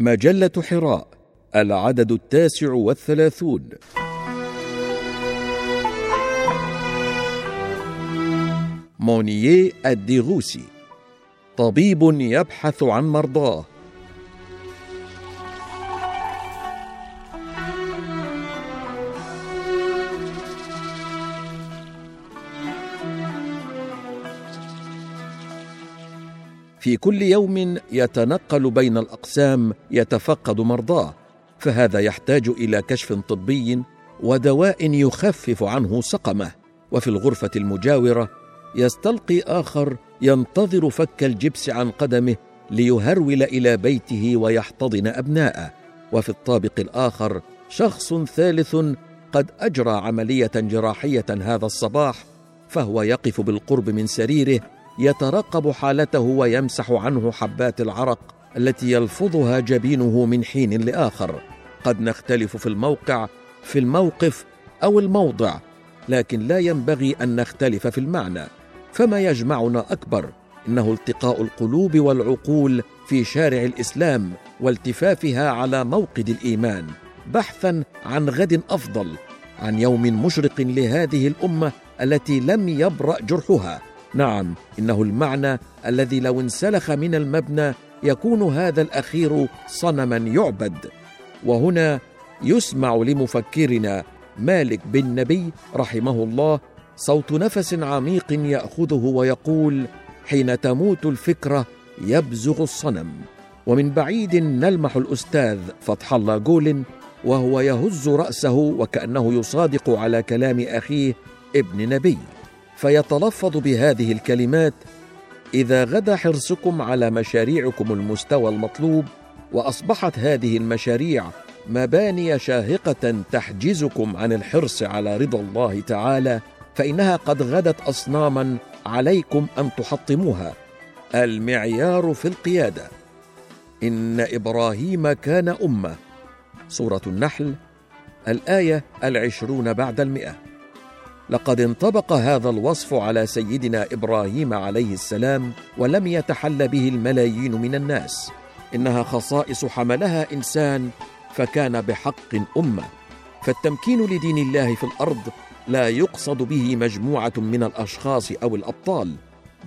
مجلة حراء العدد التاسع والثلاثون. مونييه الديغوسي طبيب يبحث عن مرضاه. في كل يوم يتنقل بين الأقسام يتفقد مرضاه فهذا يحتاج إلى كشف طبي ودواء يخفف عنه سقمه. وفي الغرفة المجاورة يستلقي آخر ينتظر فك الجبس عن قدمه ليهرول إلى بيته ويحتضن أبناءه. وفي الطابق الآخر شخص ثالث قد أجرى عملية جراحية هذا الصباح فهو يقف بالقرب من سريره يترقب حالته ويمسح عنه حبات العرق التي يلفظها جبينه من حين لآخر. قد نختلف في الموقع في الموقف أو الموضع لكن لا ينبغي أن نختلف في المعنى. فما يجمعنا أكبر؟ إنه التقاء القلوب والعقول في شارع الإسلام والتفافها على موقد الإيمان بحثا عن غد أفضل عن يوم مشرق لهذه الأمة التي لم يبرأ جرحها. نعم إنه المعنى الذي لو انسلخ من المبنى يكون هذا الأخير صنما يعبد. وهنا يسمع لمفكرنا مالك بن نبي رحمه الله صوت نفس عميق يأخذه ويقول حين تموت الفكرة يبزغ الصنم. ومن بعيد نلمح الأستاذ فتح الله جول وهو يهز رأسه وكأنه يصادق على كلام أخيه ابن نبي. فيتلفظ بهذه الكلمات إذا غدا حرصكم على مشاريعكم المستوى المطلوب وأصبحت هذه المشاريع مباني شاهقة تحجزكم عن الحرص على رضا الله تعالى فإنها قد غدت أصناما عليكم أن تحطموها. المعيار في القيادة إن إبراهيم كان أمة. سورة النحل الآية العشرون بعد المئة. لقد انطبق هذا الوصف على سيدنا إبراهيم عليه السلام ولم يتحل به الملايين من الناس. إنها خصائص حملها إنسان فكان بحق أمة. فالتمكين لدين الله في الأرض لا يقصد به مجموعة من الأشخاص أو الأبطال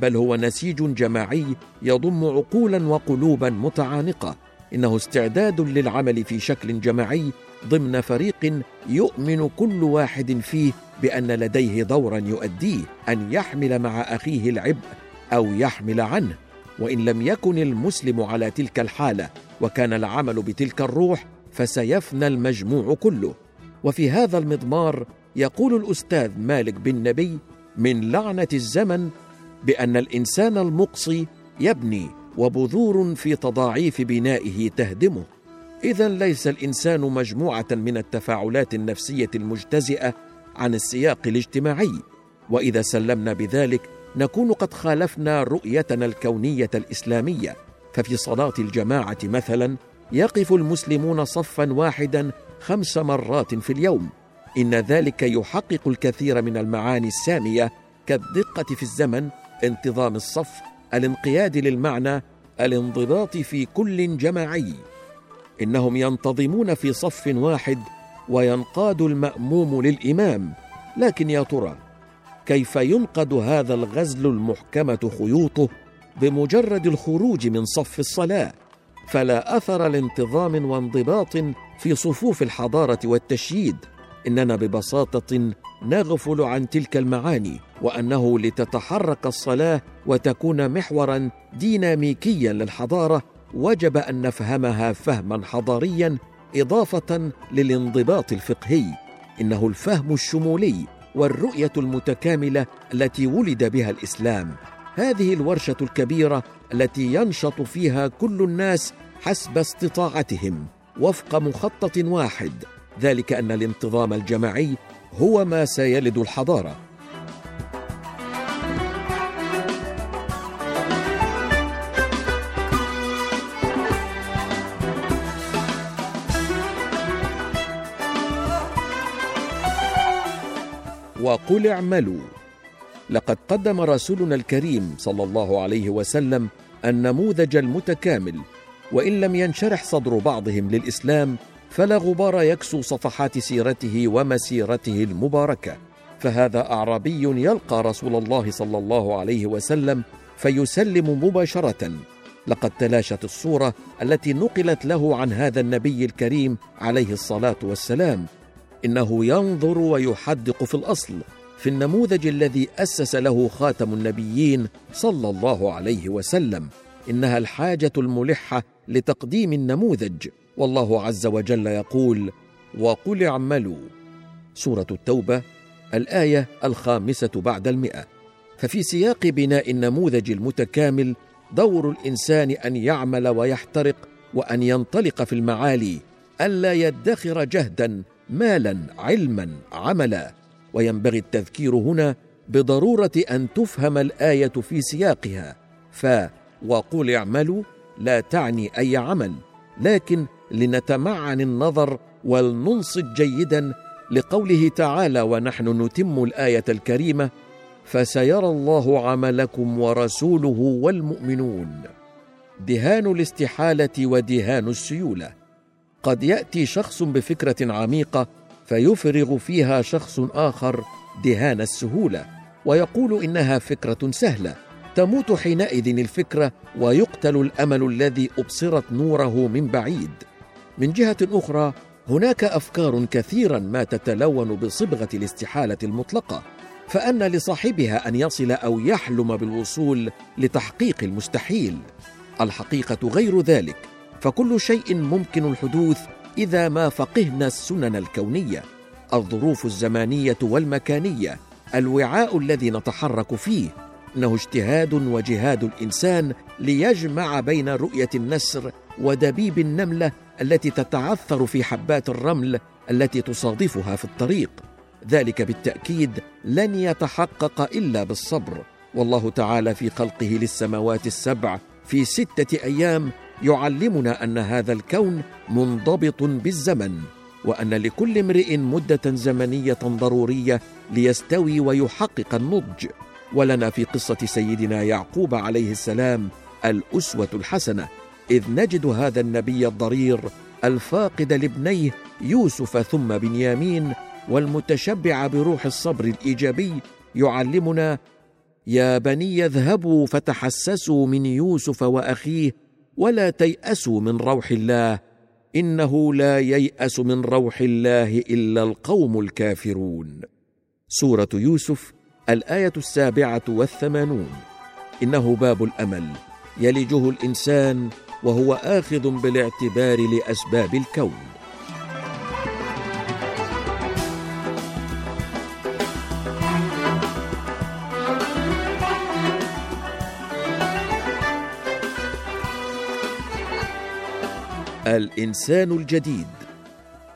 بل هو نسيج جماعي يضم عقولا وقلوبا متعانقة. إنه استعداد للعمل في شكل جماعي ضمن فريق يؤمن كل واحد فيه بأن لديه دورا يؤديه أن يحمل مع أخيه العبء أو يحمل عنه. وإن لم يكن المسلم على تلك الحالة وكان العمل بتلك الروح فسيفنى المجموع كله. وفي هذا المضمار يقول الأستاذ مالك بن نبي من لعنة الزمن بأن الإنسان المقصي يبني وبذور في تضاعيف بنائه تهدمه. إذا ليس الإنسان مجموعة من التفاعلات النفسية المجتزئة عن السياق الاجتماعي وإذا سلمنا بذلك نكون قد خالفنا رؤيتنا الكونية الإسلامية. ففي صلاة الجماعة مثلا يقف المسلمون صفا واحدا خمس مرات في اليوم. إن ذلك يحقق الكثير من المعاني السامية كالدقة في الزمن انتظام الصف الانقياد للمعنى الانضباط في كل جماعي. إنهم ينتظمون في صف واحد وينقاد المأموم للإمام لكن يا ترى كيف ينقد هذا الغزل المحكمة خيوطه بمجرد الخروج من صف الصلاة؟ فلا أثر لانتظام وانضباط في صفوف الحضارة والتشييد. إننا ببساطة نغفل عن تلك المعاني وأنه لتتحرك الصلاة وتكون محورا ديناميكيا للحضارة وجب أن نفهمها فهما حضاريا إضافة للانضباط الفقهي. إنه الفهم الشمولي والرؤية المتكاملة التي ولد بها الإسلام. هذه الورشة الكبيرة التي ينشط فيها كل الناس حسب استطاعتهم وفق مخطط واحد. ذلك أن الانتظام الجماعي هو ما سيلد الحضارة. وقل اعملوا. لقد قدم رسولنا الكريم صلى الله عليه وسلم النموذج المتكامل وإن لم ينشرح صدر بعضهم للإسلام فلا غبار يكسو صفحات سيرته ومسيرته المباركة. فهذا أعرابي يلقى رسول الله صلى الله عليه وسلم فيسلم مباشرة. لقد تلاشت الصورة التي نقلت له عن هذا النبي الكريم عليه الصلاة والسلام إنه ينظر ويحدق في الأصل في النموذج الذي أسس له خاتم النبيين صلى الله عليه وسلم. إنها الحاجة الملحة لتقديم النموذج. والله عز وجل يقول وقل اعملوا سورة التوبة الآية الخامسة بعد المئة. ففي سياق بناء النموذج المتكامل دور الإنسان أن يعمل ويحترق وأن ينطلق في المعالي ألا يدخر جهدا مالا علما عملا. وينبغي التذكير هنا بضرورة أن تفهم الآية في سياقها. ف وقل اعملوا لا تعني أي عمل. لكن لنتمعن النظر ولننصت جيدا لقوله تعالى ونحن نتم الآية الكريمة فسيرى الله عملكم ورسوله والمؤمنون. دهان الاستحالة ودهان السيولة. قد يأتي شخص بفكرة عميقة فيفرغ فيها شخص آخر دهان السهولة ويقول إنها فكرة سهلة. تموت حينئذ الفكرة ويقتل الأمل الذي أبصرت نوره من بعيد. من جهة أخرى هناك أفكار كثيرا ما تتلون بصبغة الاستحالة المطلقة فأن لصاحبها أن يصل أو يحلم بالوصول لتحقيق المستحيل. الحقيقة غير ذلك. فكل شيء ممكن الحدوث إذا ما فقهنا السنن الكونية. الظروف الزمانية والمكانية الوعاء الذي نتحرك فيه. انه اجتهاد وجهاد الإنسان ليجمع بين رؤية النسر ودبيب النملة التي تتعثر في حبات الرمل التي تصادفها في الطريق. ذلك بالتأكيد لن يتحقق إلا بالصبر. والله تعالى في خلقه للسماوات السبع في ستة أيام يعلمنا أن هذا الكون منضبط بالزمن وأن لكل امرئ مدة زمنية ضرورية ليستوي ويحقق النضج. ولنا في قصة سيدنا يعقوب عليه السلام الأسوة الحسنة إذ نجد هذا النبي الضرير الفاقد لابنيه يوسف ثم بنيامين والمتشبع بروح الصبر الإيجابي يعلمنا يا بني اذهبوا فتحسسوا من يوسف وأخيه ولا تيأسوا من روح الله إنه لا ييأس من روح الله إلا القوم الكافرون. سورة يوسف الآية السابعة والثمانون. إنه باب الأمل يلجه الإنسان وهو آخذ بالاعتبار لأسباب الكون. الإنسان الجديد.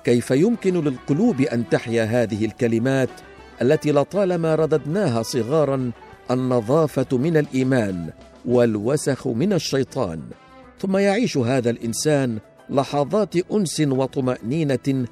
كيف يمكن للقلوب أن تحيا هذه الكلمات التي لطالما رددناها صغارا النظافة من الإيمان والوسخ من الشيطان؟ ثم يعيش هذا الإنسان لحظات أنس وطمأنينة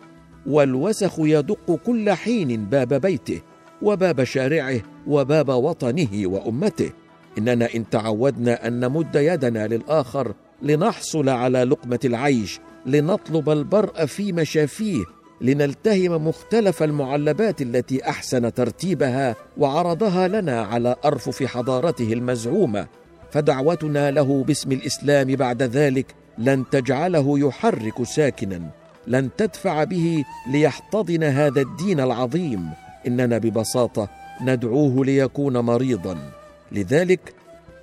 والوسخ يدق كل حين باب بيته وباب شارعه وباب وطنه وأمته. إننا إن تعودنا أن نمد يدنا للآخر لنحصل على لقمة العيش لنطلب البرء في مشافيه لنلتهم مختلف المعلبات التي أحسن ترتيبها وعرضها لنا على ارفف حضارته المزعومة. فدعوتنا له باسم الإسلام بعد ذلك لن تجعله يحرك ساكنا لن تدفع به ليحتضن هذا الدين العظيم. إننا ببساطة ندعوه ليكون مريضا. لذلك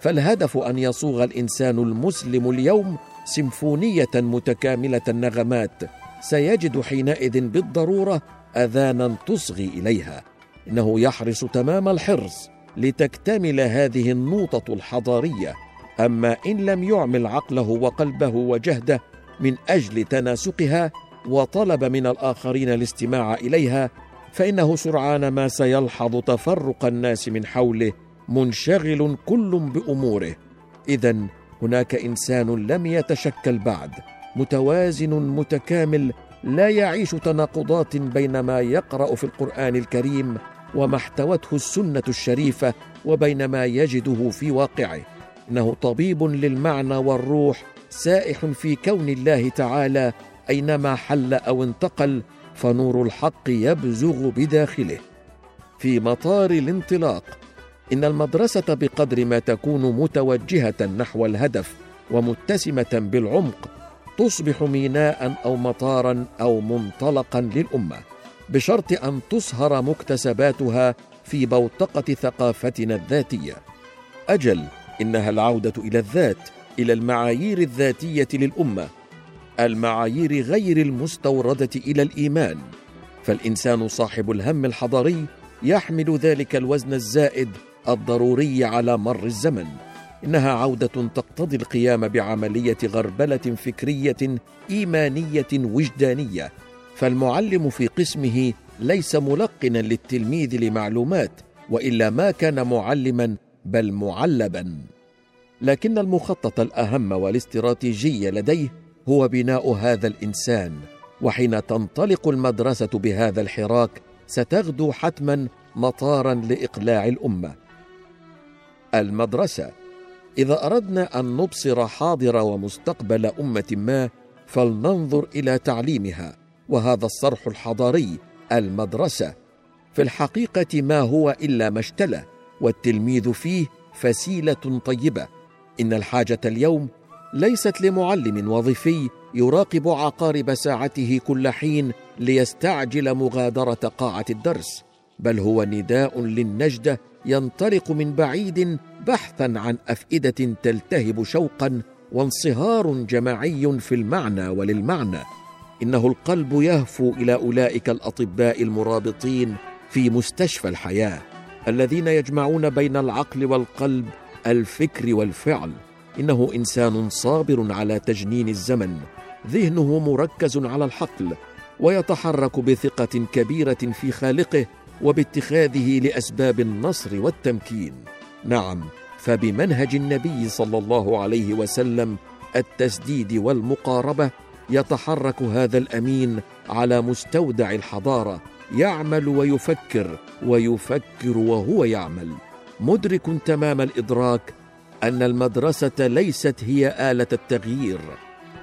فالهدف أن يصوغ الإنسان المسلم اليوم سيمفونية متكاملة النغمات. سيجد حينئذ بالضرورة أذانا تصغي إليها. إنه يحرص تمام الحرص لتكتمل هذه النوطة الحضارية. أما إن لم يعمل عقله وقلبه وجهده من أجل تناسقها وطلب من الآخرين الاستماع إليها فإنه سرعان ما سيلحظ تفرق الناس من حوله منشغل كل بأموره. اذا هناك إنسان لم يتشكل بعد متوازن متكامل لا يعيش تناقضات بين ما يقرأ في القرآن الكريم وما احتوته السنة الشريفة وبين ما يجده في واقعه. إنه طبيب للمعنى والروح سائح في كون الله تعالى أينما حل أو انتقل فنور الحق يبزغ بداخله. في مطار الانطلاق إن المدرسة بقدر ما تكون متوجهة نحو الهدف ومتسمة بالعمق تصبح ميناء أو مطارا أو منطلقا للأمة بشرط أن تصهر مكتسباتها في بوتقة ثقافتنا الذاتية. أجل إنها العودة إلى الذات إلى المعايير الذاتية للأمة المعايير غير المستوردة إلى الإيمان. فالإنسان صاحب الهم الحضاري يحمل ذلك الوزن الزائد الضروري على مر الزمن. إنها عودة تقتضي القيام بعملية غربلة فكرية إيمانية وجدانية. فالمعلم في قسمه ليس ملقنا للتلميذ لمعلومات وإلا ما كان معلما بل معلبا. لكن المخطط الأهم والاستراتيجي لديه هو بناء هذا الإنسان. وحين تنطلق المدرسة بهذا الحراك ستغدو حتما مطارا لإقلاع الأمة. المدرسة. إذا أردنا أن نبصر حاضر ومستقبل أمة ما فلننظر إلى تعليمها وهذا الصرح الحضاري المدرسة. في الحقيقة ما هو إلا مشتله والتلميذ فيه فسيلة طيبة. إن الحاجة اليوم ليست لمعلم وظيفي يراقب عقارب ساعته كل حين ليستعجل مغادرة قاعة الدرس بل هو نداء للنجدة ينطلق من بعيد بحثا عن أفئدة تلتهب شوقا وانصهار جماعي في المعنى وللمعنى. إنه القلب يهفو إلى أولئك الأطباء المرابطين في مستشفى الحياة الذين يجمعون بين العقل والقلب الفكر والفعل. إنه إنسان صابر على تجنين الزمن ذهنه مركز على الحقل ويتحرك بثقة كبيرة في خالقه وباتخاذه لأسباب النصر والتمكين. نعم فبمنهج النبي صلى الله عليه وسلم التسديد والمقاربة يتحرك هذا الأمين على مستودع الحضارة يعمل ويفكر ويفكر وهو يعمل. مدرك تمام الإدراك أن المدرسة ليست هي آلة التغيير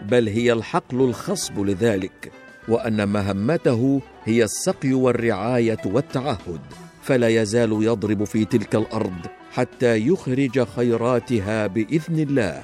بل هي الحقل الخصب لذلك. وأن مهمته هي السقي والرعاية والتعهد فلا يزال يضرب في تلك الأرض حتى يخرج خيراتها بإذن الله.